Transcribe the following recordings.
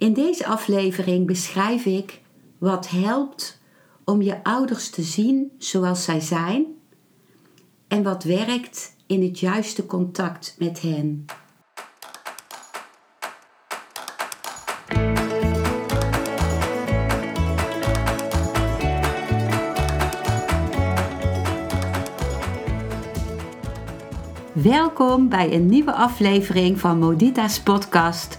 In deze aflevering beschrijf ik wat helpt om je ouders te zien zoals zij zijn en wat werkt in het juiste contact met hen. Welkom bij een nieuwe aflevering van Modita's podcast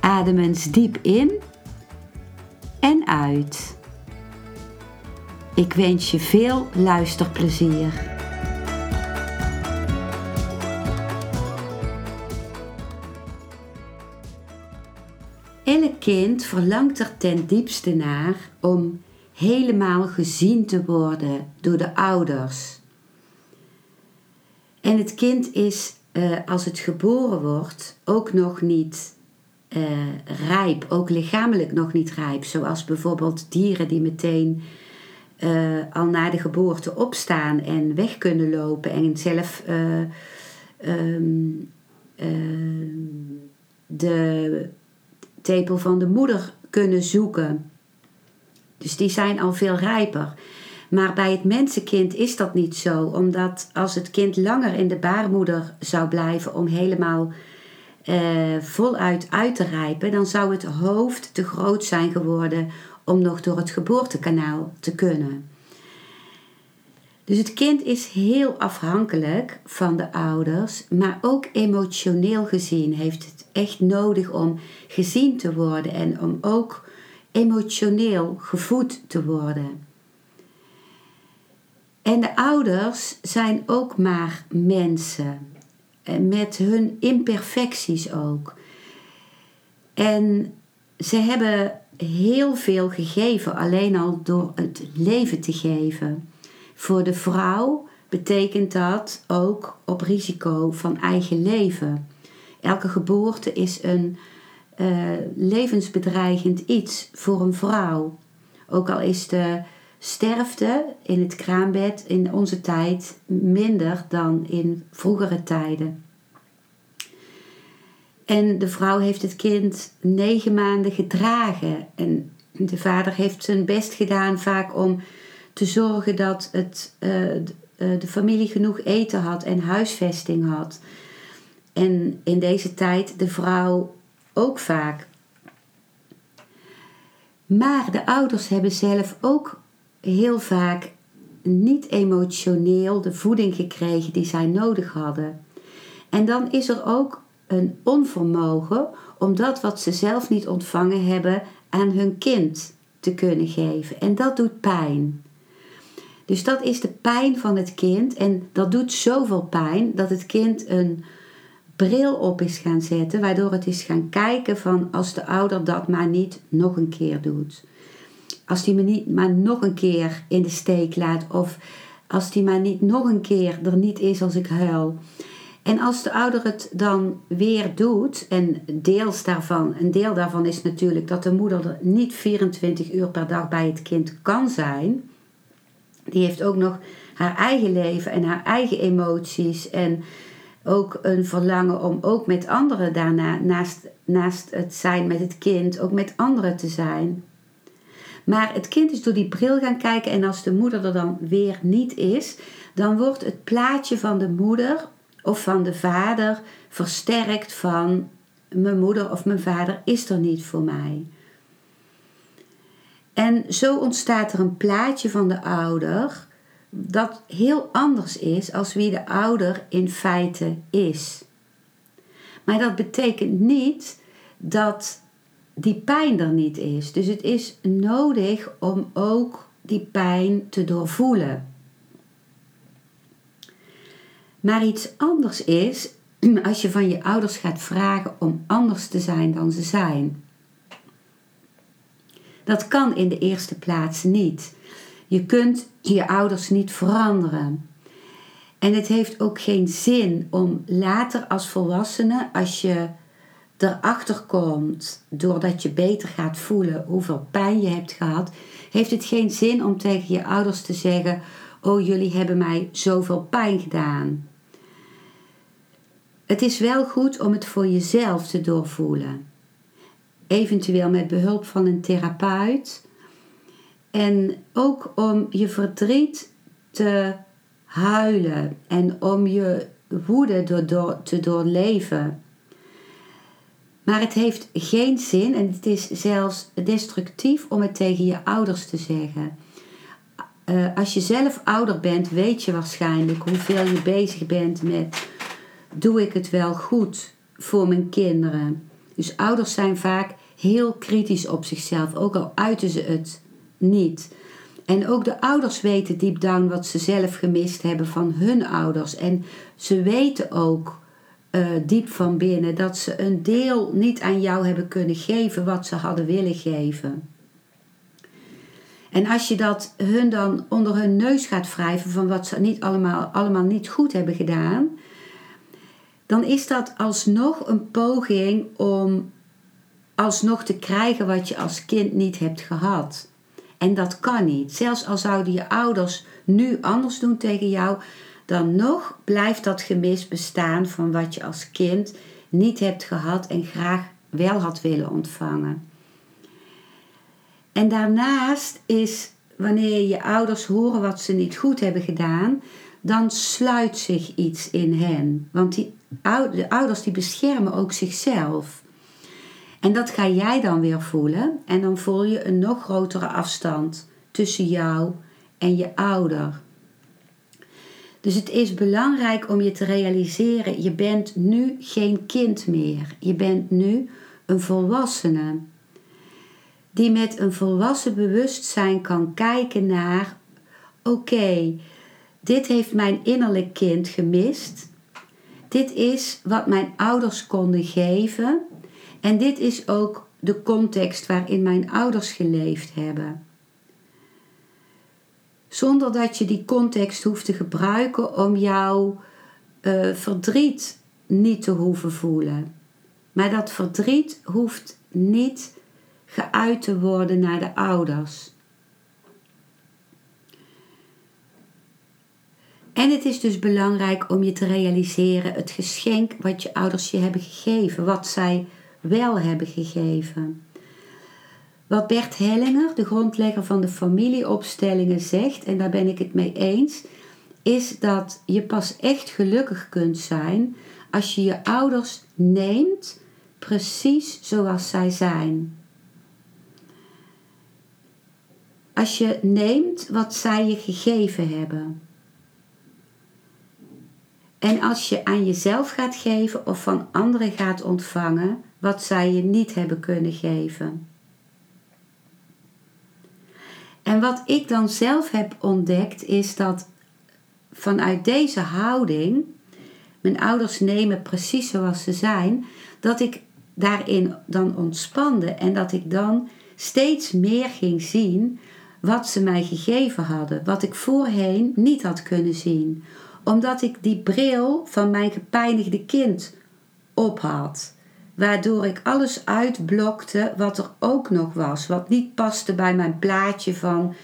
Adem eens diep in en uit. Ik wens je veel luisterplezier. Elk kind verlangt er ten diepste naar om helemaal gezien te worden door de ouders. En het kind is, uh, als het geboren wordt, ook nog niet uh, rijp, ook lichamelijk nog niet rijp. Zoals bijvoorbeeld dieren die meteen uh, al na de geboorte opstaan en weg kunnen lopen en zelf um, de tepel van de moeder kunnen zoeken. Dus die zijn al veel rijper. Maar bij het mensenkind is dat niet zo, omdat als het kind langer in de baarmoeder zou blijven om helemaal uh, voluit uit te rijpen, dan zou het hoofd te groot zijn geworden om nog door het geboortekanaal te kunnen. Dus het kind is heel afhankelijk van de ouders, maar ook emotioneel gezien heeft het echt nodig om gezien te worden en om ook emotioneel gevoed te worden. En de ouders zijn ook maar mensen, met hun imperfecties ook. En ze hebben heel veel gegeven, alleen al door het leven te geven. Voor de vrouw betekent dat ook op risico van eigen leven. Elke geboorte is een uh, levensbedreigend iets voor een vrouw. Ook al is de sterfte in het kraambed in onze tijd minder dan in vroegere tijden. En de vrouw heeft het kind negen maanden gedragen. En de vader heeft zijn best gedaan vaak om te zorgen dat het, uh, de familie genoeg eten had en huisvesting had. En in deze tijd de vrouw ook vaak. Maar de ouders hebben zelf ook heel vaak niet emotioneel de voeding gekregen die zij nodig hadden. En dan is er ook een onvermogen om dat wat ze zelf niet ontvangen hebben aan hun kind te kunnen geven. En dat doet pijn. Dus dat is de pijn van het kind. En dat doet zoveel pijn dat het kind een bril op is gaan zetten, waardoor het is gaan kijken van als de ouder dat maar niet nog een keer doet. Als die me niet maar nog een keer in de steek laat of als die maar niet nog een keer er niet is als ik huil. En als de ouder het dan weer doet, en deels daarvan, een deel daarvan is natuurlijk dat de moeder er niet 24 uur per dag bij het kind kan zijn. Die heeft ook nog haar eigen leven en haar eigen emoties en ook een verlangen om ook met anderen daarna, naast, naast het zijn met het kind, ook met anderen te zijn. Maar het kind is door die bril gaan kijken en als de moeder er dan weer niet is, dan wordt het plaatje van de moeder of van de vader versterkt van mijn moeder of mijn vader is er niet voor mij. En zo ontstaat er een plaatje van de ouder dat heel anders is als wie de ouder in feite is. Maar dat betekent niet dat die pijn er niet is. Dus het is nodig om ook die pijn te doorvoelen. Maar iets anders is als je van je ouders gaat vragen om anders te zijn dan ze zijn Dat kan in de eerste plaats niet. Je kunt je ouders niet veranderen. En het heeft ook geen zin om later als volwassene, als je erachter komt, doordat je beter gaat voelen hoeveel pijn je hebt gehad, heeft het geen zin om tegen je ouders te zeggen: Oh, jullie hebben mij zoveel pijn gedaan. Het is wel goed om het voor jezelf te doorvoelen. Eventueel met behulp van een therapeut. En ook om je verdriet te huilen en om je woede te doorleven. Maar het heeft geen zin en het is zelfs destructief om het tegen je ouders te zeggen. Uh, als je zelf ouder bent, weet je waarschijnlijk hoeveel je bezig bent met: doe ik het wel goed voor mijn kinderen? Dus ouders zijn vaak heel kritisch op zichzelf, ook al uiten ze het niet. En ook de ouders weten deep down wat ze zelf gemist hebben van hun ouders. En ze weten ook uh, diep van binnen dat ze een deel niet aan jou hebben kunnen geven wat ze hadden willen geven. En als je dat hun dan onder hun neus gaat wrijven van wat ze niet allemaal, allemaal niet goed hebben gedaan, dan is dat alsnog een poging om alsnog te krijgen wat je als kind niet hebt gehad. En dat kan niet. Zelfs al zouden je ouders nu anders doen tegen jou, dan nog blijft dat gemis bestaan van wat je als kind niet hebt gehad en graag wel had willen ontvangen. En daarnaast is wanneer je ouders horen wat ze niet goed hebben gedaan, dan sluit zich iets in hen. Want die, de ouders die beschermen ook zichzelf. En dat ga jij dan weer voelen en dan voel je een nog grotere afstand tussen jou en je ouder. Dus het is belangrijk om je te realiseren, je bent nu geen kind meer. Je bent nu een volwassene. Die met een volwassen bewustzijn kan kijken naar, oké, dit heeft mijn innerlijk kind gemist. Dit is wat mijn ouders konden geven. En dit is ook de context waarin mijn ouders geleefd hebben. Zonder dat je die context hoeft te gebruiken om jouw uh, verdriet niet te hoeven voelen. Maar dat verdriet hoeft niet geuit te worden naar de ouders. En het is dus belangrijk om je te realiseren het geschenk wat je ouders je hebben gegeven, wat zij wel hebben gegeven. Wat Bert Hellinger, de grondlegger van de familieopstellingen, zegt, en daar ben ik het mee eens, is dat je pas echt gelukkig kunt zijn als je je ouders neemt precies zoals zij zijn. Als je neemt wat zij je gegeven hebben. En als je aan jezelf gaat geven of van anderen gaat ontvangen wat zij je niet hebben kunnen geven. En wat ik dan zelf heb ontdekt is dat vanuit deze houding, mijn ouders nemen precies zoals ze zijn, dat ik daarin dan ontspande en dat ik dan steeds meer ging zien wat ze mij gegeven hadden, wat ik voorheen niet had kunnen zien, omdat ik die bril van mijn gepijnigde kind op had waardoor ik alles uitblokte wat er ook nog was, wat niet paste bij mijn plaatje van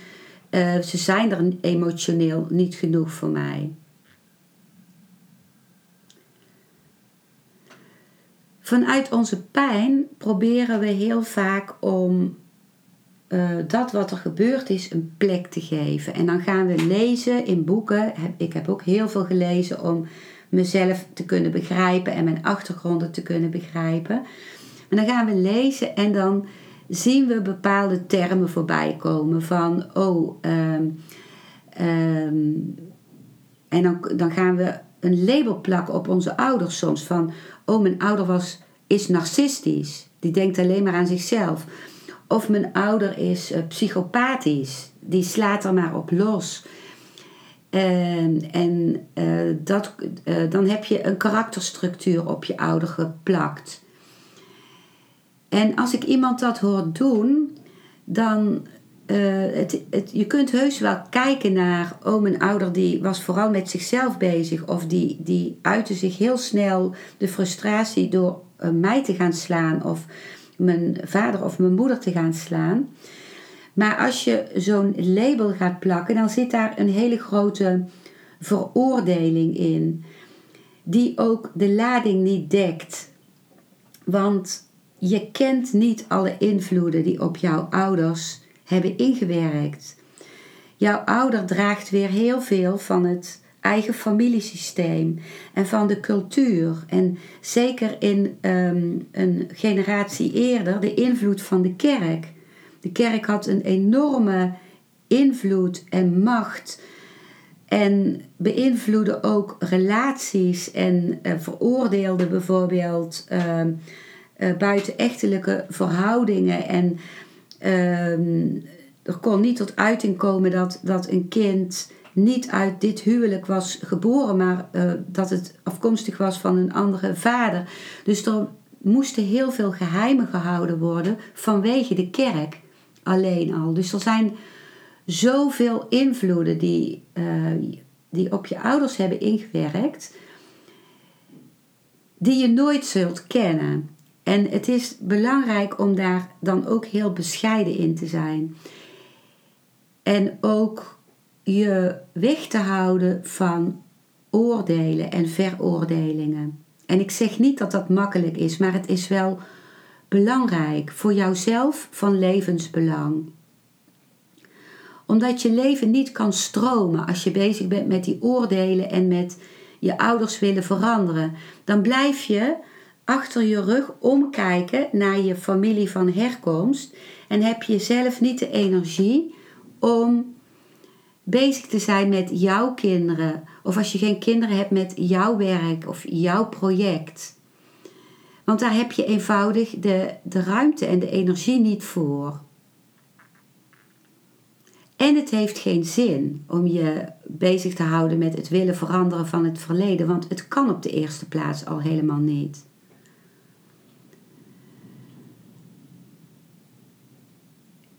uh, ze zijn er emotioneel niet genoeg voor mij. Vanuit onze pijn proberen we heel vaak om uh, dat wat er gebeurd is een plek te geven. En dan gaan we lezen in boeken. Ik heb ook heel veel gelezen om mezelf te kunnen begrijpen en mijn achtergronden te kunnen begrijpen. En dan gaan we lezen en dan zien we bepaalde termen voorbij komen van, oh, um, en dan, dan gaan we een label plakken op onze ouders soms van, oh, mijn ouder was, is narcistisch, die denkt alleen maar aan zichzelf. Of mijn ouder is uh, psychopathisch, die slaat er maar op los. Ehm, en uh, dat, uh, dan heb je een karakterstructuur op je ouder geplakt. En als ik iemand dat hoor doen, dan uh, het, je kunt heus wel kijken naar, oh mijn ouder die was vooral met zichzelf bezig of die, die uitte zich heel snel de frustratie door mij te gaan slaan of mijn vader of mijn moeder te gaan slaan. Maar als je zo'n label gaat plakken, dan zit daar een hele grote veroordeling in, die ook de lading niet dekt. Want je kent niet alle invloeden die op jouw ouders hebben ingewerkt. Jouw ouder draagt weer heel veel van het eigen familiesysteem en van de cultuur. En zeker in ehm, een generatie eerder de invloed van de kerk. De kerk had een enorme invloed en macht en beïnvloedde ook relaties en uh, veroordeelde bijvoorbeeld uh, uh, buitenechtelijke verhoudingen. En ehm, er kon niet tot uiting komen dat, dat een kind niet uit dit huwelijk was geboren, maar eh, dat het afkomstig was van een andere vader. Dus er moesten heel veel geheimen gehouden worden vanwege de kerk alleen al. Dus er zijn zoveel invloeden die, uh, die op je ouders hebben ingewerkt, die je nooit zult kennen. En het is belangrijk om daar dan ook heel bescheiden in te zijn. En ook je weg te houden van oordelen en veroordelingen. En ik zeg niet dat dat makkelijk is, maar het is wel belangrijk voor jouzelf van levensbelang omdat je leven niet kan stromen als je bezig bent met die oordelen en met je ouders willen veranderen. Dan blijf je achter je rug omkijken naar je familie van herkomst en heb je zelf niet de energie om bezig te zijn met jouw kinderen. Of als je geen kinderen hebt met jouw werk of jouw project. Want daar heb je eenvoudig de, de ruimte en de energie niet voor. En het heeft geen zin om je bezig te houden met het willen veranderen van het verleden, want het kan op de eerste plaats al helemaal niet.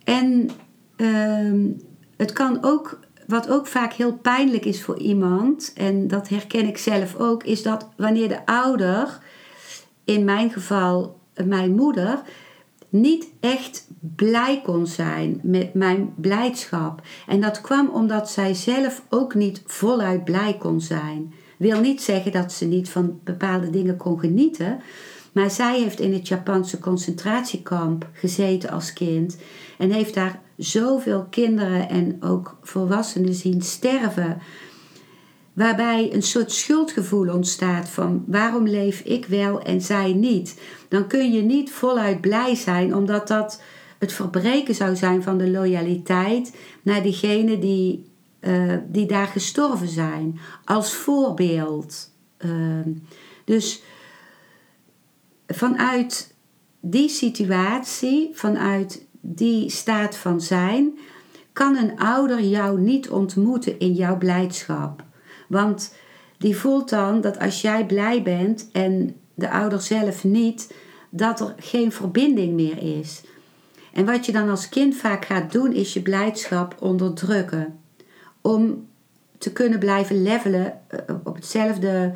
En uh, het kan ook, wat ook vaak heel pijnlijk is voor iemand, en dat herken ik zelf ook, is dat wanneer de ouder, in mijn geval mijn moeder, niet echt blij kon zijn met mijn blijdschap. En dat kwam omdat zij zelf ook niet voluit blij kon zijn. Wil niet zeggen dat ze niet van bepaalde dingen kon genieten. Maar zij heeft in het Japanse concentratiekamp gezeten als kind. En heeft daar zoveel kinderen en ook volwassenen zien sterven waarbij een soort schuldgevoel ontstaat van waarom leef ik wel en zij niet, dan kun je niet voluit blij zijn, omdat dat het verbreken zou zijn van de loyaliteit naar diegenen die, uh, die daar gestorven zijn, als voorbeeld. Uh, dus vanuit die situatie, vanuit die staat van zijn, kan een ouder jou niet ontmoeten in jouw blijdschap. Want die voelt dan dat als jij blij bent en de ouder zelf niet, dat er geen verbinding meer is. En wat je dan als kind vaak gaat doen, is je blijdschap onderdrukken. Om te kunnen blijven levelen eh, op hetzelfde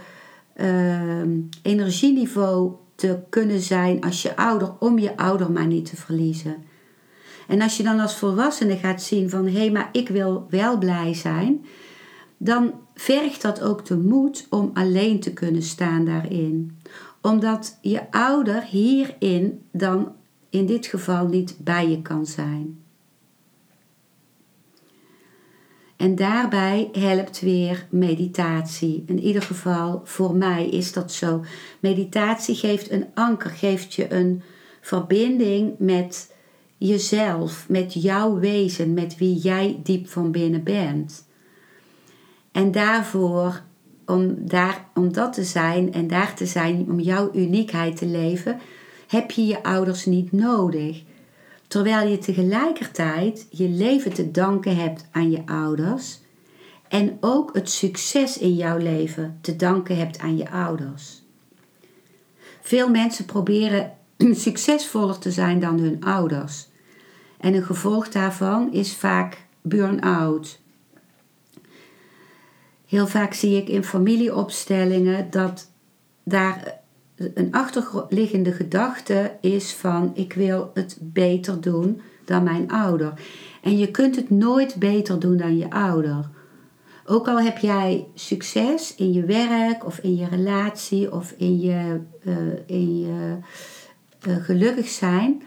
uh, energieniveau te kunnen zijn als je ouder, om je ouder maar niet te verliezen. En als je dan als volwassene gaat zien van hé, hey, maar ik wil wel blij zijn, dan vergt dat ook de moed om alleen te kunnen staan daarin. Omdat je ouder hierin dan in dit geval niet bij je kan zijn. En daarbij helpt weer meditatie. In ieder geval voor mij is dat zo. Meditatie geeft een anker, geeft je een verbinding met jezelf, met jouw wezen, met wie jij diep van binnen bent. En daarvoor, om, daar, om dat te zijn en daar te zijn, om jouw uniekheid te leven, heb je je ouders niet nodig. Terwijl je tegelijkertijd je leven te danken hebt aan je ouders en ook het succes in jouw leven te danken hebt aan je ouders. Veel mensen proberen succesvoller te zijn dan hun ouders. En een gevolg daarvan is vaak burn-out. Heel vaak zie ik in familieopstellingen dat daar een achterliggende gedachte is van ik wil het beter doen dan mijn ouder. En je kunt het nooit beter doen dan je ouder. Ook al heb jij succes in je werk of in je relatie of in je, uh, in je uh, gelukkig zijn,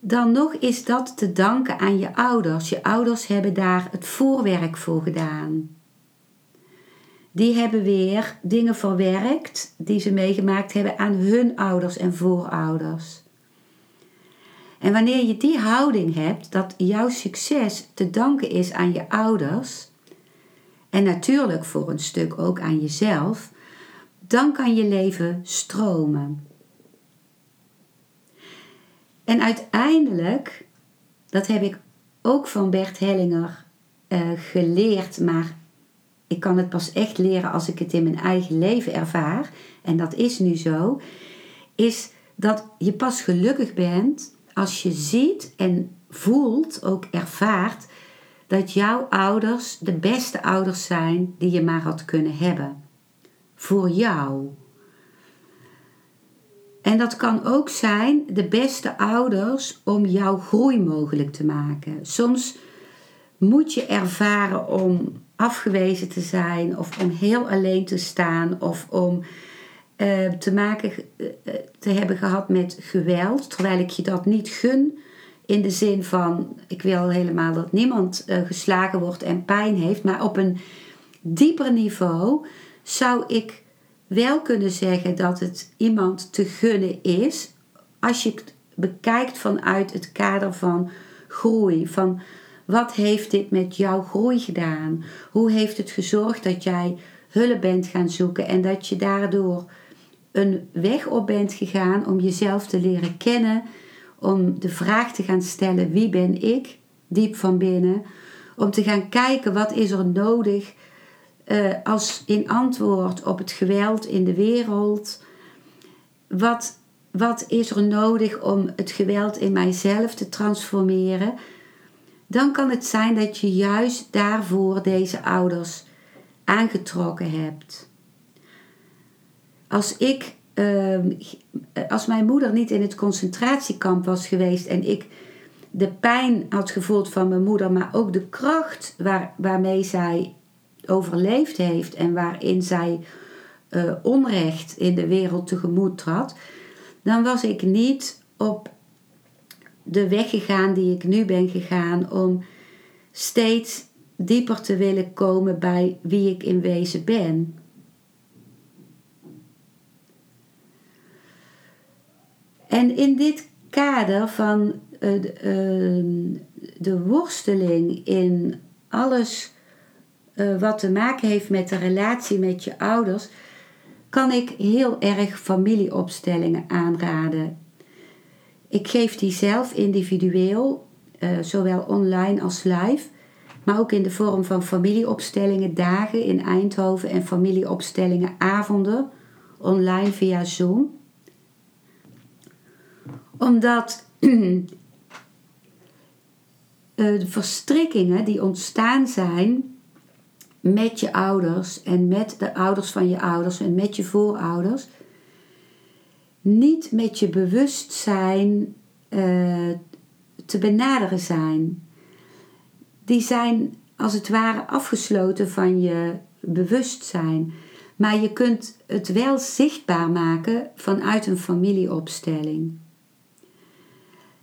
dan nog is dat te danken aan je ouders. Je ouders hebben daar het voorwerk voor gedaan. Die hebben weer dingen verwerkt die ze meegemaakt hebben aan hun ouders en voorouders. En wanneer je die houding hebt, dat jouw succes te danken is aan je ouders, en natuurlijk voor een stuk ook aan jezelf, dan kan je leven stromen. En uiteindelijk, dat heb ik ook van Bert Hellinger uh, geleerd, maar ik kan het pas echt leren als ik het in mijn eigen leven ervaar, en dat is nu zo, is dat je pas gelukkig bent als je ziet en voelt, ook ervaart, dat jouw ouders de beste ouders zijn die je maar had kunnen hebben. Voor jou. En dat kan ook zijn de beste ouders om jouw groei mogelijk te maken. Soms moet je ervaren om afgewezen te zijn of om heel alleen te staan of om uh, te maken uh, te hebben gehad met geweld, terwijl ik je dat niet gun in de zin van ik wil helemaal dat niemand uh, geslagen wordt en pijn heeft, maar op een dieper niveau zou ik wel kunnen zeggen dat het iemand te gunnen is als je het bekijkt vanuit het kader van groei, van wat heeft dit met jouw groei gedaan? Hoe heeft het gezorgd dat jij hulp bent gaan zoeken en dat je daardoor een weg op bent gegaan om jezelf te leren kennen, om de vraag te gaan stellen wie ben ik, diep van binnen, om te gaan kijken wat is er nodig uh, als in antwoord op het geweld in de wereld. Wat, wat is er nodig om het geweld in mijzelf te transformeren? Dan kan het zijn dat je juist daarvoor deze ouders aangetrokken hebt. Als ik, ehm, als mijn moeder niet in het concentratiekamp was geweest en ik de pijn had gevoeld van mijn moeder, maar ook de kracht waar, waarmee zij overleefd heeft en waarin zij uh, onrecht in de wereld tegemoet trad, dan was ik niet op de weg gegaan die ik nu ben gegaan om steeds dieper te willen komen bij wie ik in wezen ben. En in dit kader van uh, uh, de worsteling in alles uh, wat te maken heeft met de relatie met je ouders, kan ik heel erg familieopstellingen aanraden. Ik geef die zelf individueel, uh, zowel online als live, maar ook in de vorm van familieopstellingen dagen in Eindhoven en familieopstellingen avonden online via Zoom. Omdat uh, de verstrikkingen die ontstaan zijn met je ouders en met de ouders van je ouders en met je voorouders niet met je bewustzijn uh, te benaderen zijn. Die zijn als het ware afgesloten van je bewustzijn. Maar je kunt het wel zichtbaar maken vanuit een familieopstelling.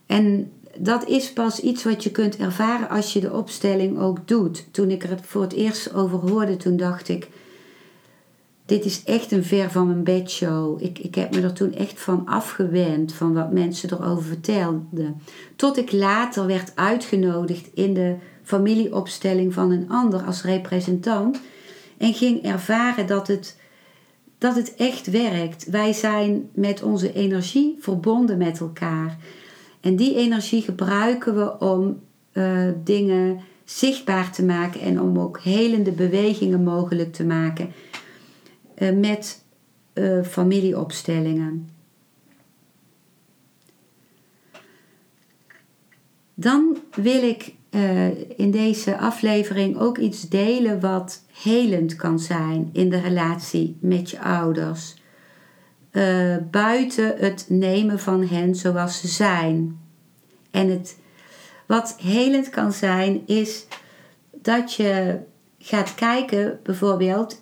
En dat is pas iets wat je kunt ervaren als je de opstelling ook doet. Toen ik er voor het eerst over hoorde, toen dacht ik dit is echt een ver van mijn bedshow. Ik, ik heb me er toen echt van afgewend, van wat mensen erover vertelden. Tot ik later werd uitgenodigd in de familieopstelling van een ander als representant. En ging ervaren dat het, dat het echt werkt. Wij zijn met onze energie verbonden met elkaar. En die energie gebruiken we om uh, dingen zichtbaar te maken en om ook helende bewegingen mogelijk te maken. Eh, met uh, familieopstellingen. Dan wil ik uh, in deze aflevering ook iets delen wat helend kan zijn in de relatie met je ouders. Buiten het nemen van hen zoals ze zijn. En het, wat helend kan zijn, is dat je gaat kijken, bijvoorbeeld,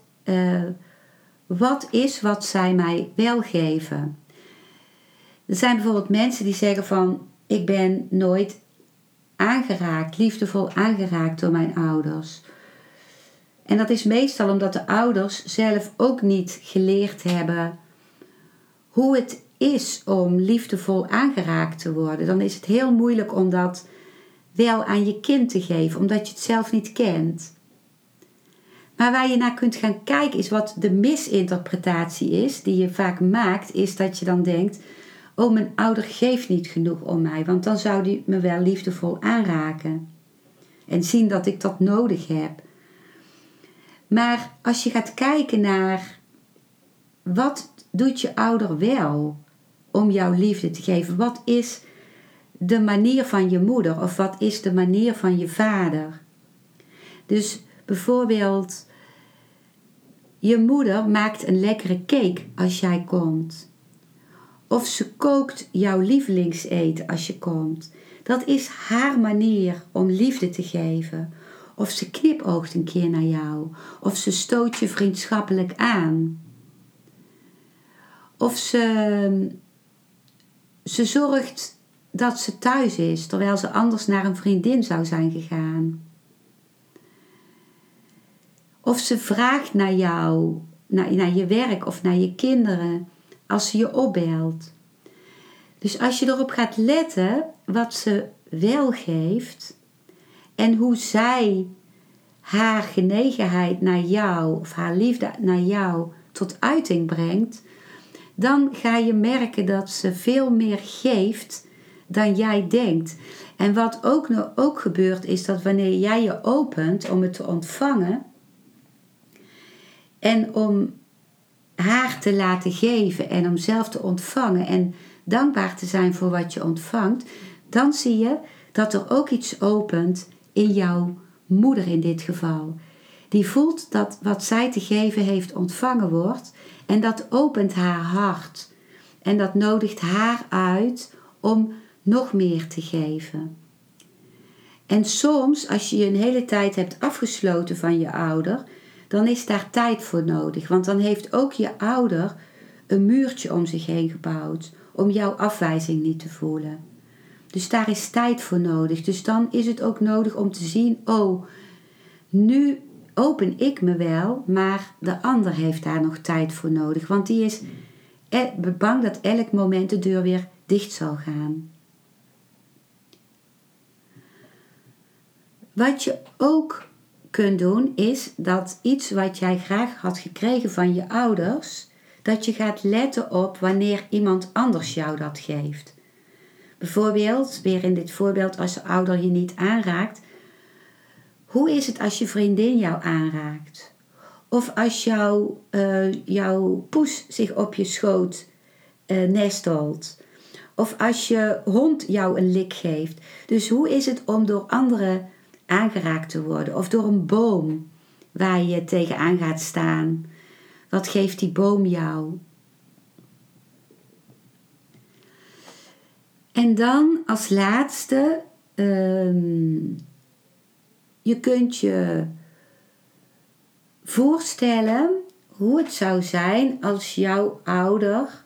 wat is wat zij mij wel geven. Er zijn bijvoorbeeld mensen die zeggen van, ik ben nooit aangeraakt, liefdevol aangeraakt door mijn ouders. En dat is meestal omdat de ouders zelf ook niet geleerd hebben hoe het is om liefdevol aangeraakt te worden. Dan is het heel moeilijk om dat wel aan je kind te geven, omdat je het zelf niet kent. Maar waar je naar kunt gaan kijken is wat de misinterpretatie is, die je vaak maakt, is dat je dan denkt: oh, mijn ouder geeft niet genoeg om mij, want dan zou die me wel liefdevol aanraken. En zien dat ik dat nodig heb. Maar als je gaat kijken naar wat doet je ouder wel om jouw liefde te geven? Wat is de manier van je moeder of wat is de manier van je vader? Dus bijvoorbeeld, je moeder maakt een lekkere cake als jij komt. Of ze kookt jouw lievelingseten als je komt. Dat is haar manier om liefde te geven. Of ze knipoogt een keer naar jou. Of ze stoot je vriendschappelijk aan. Of ze, ze zorgt dat ze thuis is terwijl ze anders naar een vriendin zou zijn gegaan. Of ze vraagt naar jou, naar, naar je werk of naar je kinderen als ze je opbelt. Dus als je erop gaat letten wat ze wel geeft en hoe zij haar genegenheid naar jou of haar liefde naar jou tot uiting brengt, dan ga je merken dat ze veel meer geeft dan jij denkt. En wat ook, ook gebeurt is dat wanneer jij je opent om het te ontvangen en om haar te laten geven en om zelf te ontvangen en dankbaar te zijn voor wat je ontvangt, dan zie je dat er ook iets opent in jouw moeder in dit geval. Die voelt dat wat zij te geven heeft ontvangen wordt en dat opent haar hart. En dat nodigt haar uit om nog meer te geven. En soms, als je je een hele tijd hebt afgesloten van je ouder, dan is daar tijd voor nodig. Want dan heeft ook je ouder een muurtje om zich heen gebouwd om jouw afwijzing niet te voelen. Dus daar is tijd voor nodig. Dus dan is het ook nodig om te zien: oh, nu open ik me wel, maar de ander heeft daar nog tijd voor nodig. Want die is bang dat elk moment de deur weer dicht zal gaan. Wat je ook kunt doen is dat iets wat jij graag had gekregen van je ouders, dat je gaat letten op wanneer iemand anders jou dat geeft. Bijvoorbeeld, weer in dit voorbeeld, als de ouder je niet aanraakt, hoe is het als je vriendin jou aanraakt? Of als jouw, uh, jouw poes zich op je schoot uh, nestelt? Of als je hond jou een lik geeft? Dus hoe is het om door anderen aangeraakt te worden? Of door een boom waar je tegenaan gaat staan? Wat geeft die boom jou? En dan als laatste, ehm, je kunt je voorstellen hoe het zou zijn als jouw ouder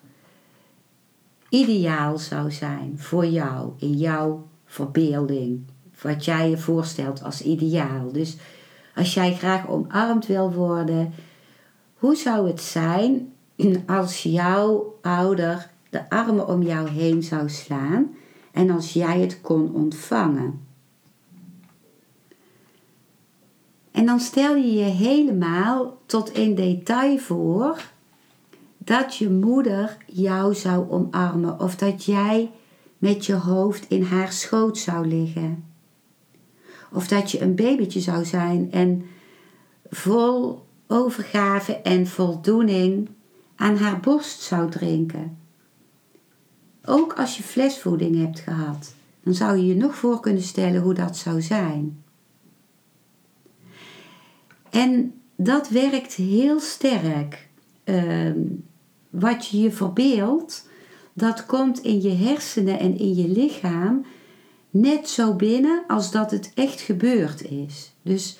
ideaal zou zijn voor jou, in jouw verbeelding. Wat jij je voorstelt als ideaal. Dus als jij graag omarmd wil worden, hoe zou het zijn als jouw ouder de armen om jou heen zou slaan en als jij het kon ontvangen? En dan stel je je helemaal tot in detail voor dat je moeder jou zou omarmen of dat jij met je hoofd in haar schoot zou liggen. Of dat je een babytje zou zijn en vol overgave en voldoening aan haar borst zou drinken. Ook als je flesvoeding hebt gehad. Dan zou je je nog voor kunnen stellen hoe dat zou zijn. En dat werkt heel sterk. Ehm, wat je je verbeeldt, dat komt in je hersenen en in je lichaam net zo binnen als dat het echt gebeurd is. Dus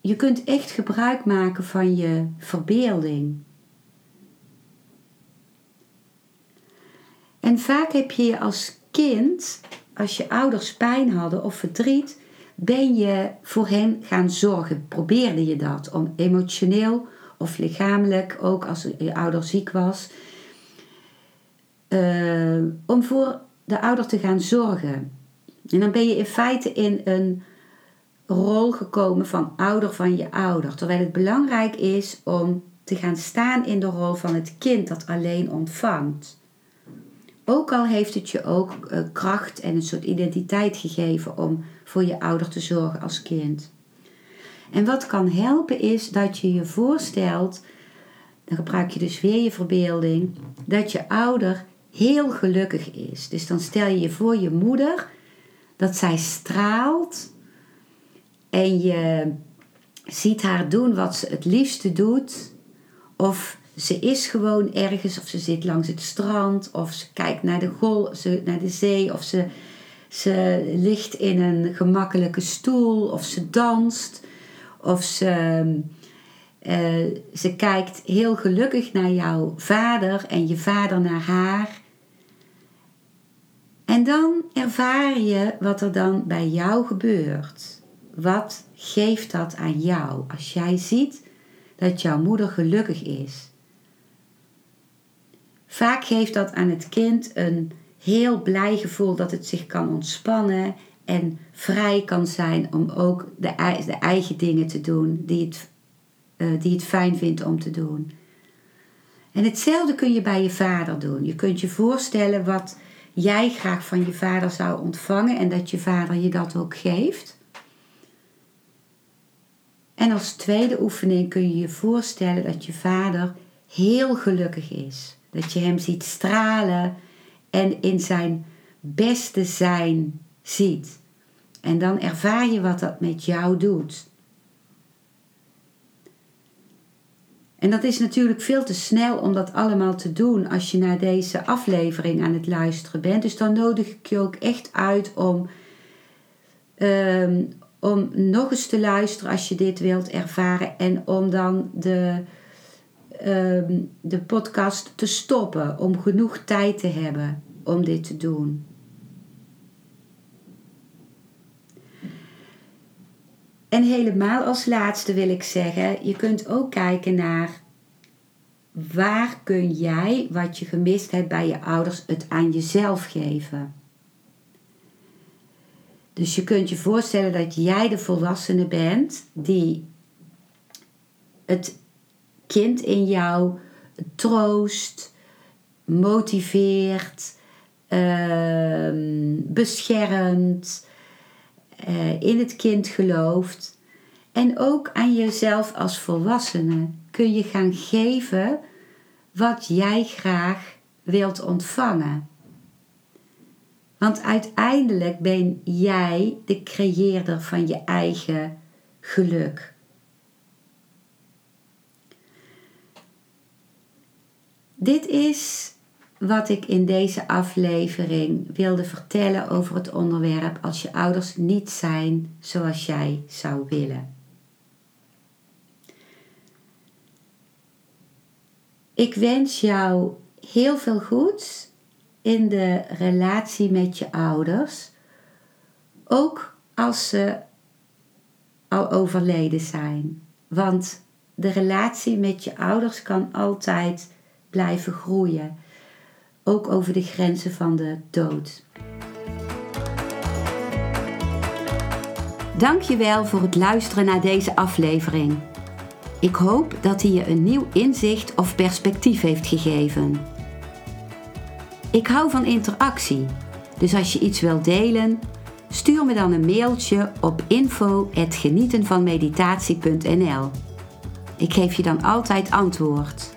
je kunt echt gebruik maken van je verbeelding. En vaak heb je als kind, als je ouders pijn hadden of verdriet, ben je voor hen gaan zorgen. Probeerde je dat om emotioneel of lichamelijk, ook als je ouder ziek was, uh, om voor de ouder te gaan zorgen. En dan ben je in feite in een rol gekomen van ouder van je ouder. Terwijl het belangrijk is om te gaan staan in de rol van het kind dat alleen ontvangt. Ook al heeft het je ook uh, kracht en een soort identiteit gegeven om voor je ouder te zorgen als kind. En wat kan helpen is dat je je voorstelt, dan gebruik je dus weer je verbeelding, dat je ouder heel gelukkig is. Dus dan stel je je voor je moeder dat zij straalt en je ziet haar doen wat ze het liefste doet. Of ze is gewoon ergens, of ze zit langs het strand, of ze kijkt naar de, gol, ze, naar de zee, of ze, ze ligt in een gemakkelijke stoel, of ze danst, of ze, uh, ze kijkt heel gelukkig naar jouw vader en je vader naar haar. En dan ervaar je wat er dan bij jou gebeurt. Wat geeft dat aan jou als jij ziet dat jouw moeder gelukkig is? Vaak geeft dat aan het kind een heel blij gevoel dat het zich kan ontspannen en vrij kan zijn om ook de, de eigen dingen te doen die het, uh, die het fijn vindt om te doen. En hetzelfde kun je bij je vader doen. Je kunt je voorstellen wat jij graag van je vader zou ontvangen en dat je vader je dat ook geeft. En als tweede oefening kun je je voorstellen dat je vader heel gelukkig is. Dat je hem ziet stralen en in zijn beste zijn ziet. En dan ervaar je wat dat met jou doet. En dat is natuurlijk veel te snel om dat allemaal te doen als je naar deze aflevering aan het luisteren bent. Dus dan nodig ik je ook echt uit om, ehm, om nog eens te luisteren als je dit wilt ervaren. En om dan de, ehm, de podcast te stoppen. Om genoeg tijd te hebben om dit te doen. En helemaal als laatste wil ik zeggen, je kunt ook kijken naar waar kun jij wat je gemist hebt bij je ouders het aan jezelf geven. Dus je kunt je voorstellen dat jij de volwassene bent die het kind in jou troost, motiveert, uh, beschermt, uh, in het kind gelooft. En ook aan jezelf als volwassene kun je gaan geven wat jij graag wilt ontvangen. Want uiteindelijk ben jij de creëerder van je eigen geluk. Dit is wat ik in deze aflevering wilde vertellen over het onderwerp als je ouders niet zijn zoals jij zou willen. Ik wens jou heel veel goeds in de relatie met je ouders, ook als ze al overleden zijn. Want de relatie met je ouders kan altijd blijven groeien ook over de grenzen van de dood. Dankjewel voor het luisteren naar deze aflevering. Ik hoop dat hij je een nieuw inzicht of perspectief heeft gegeven. Ik hou van interactie, dus als je iets wilt delen, stuur me dan een mailtje op info@genietenvanmeditatie.nl. Ik geef je dan altijd antwoord.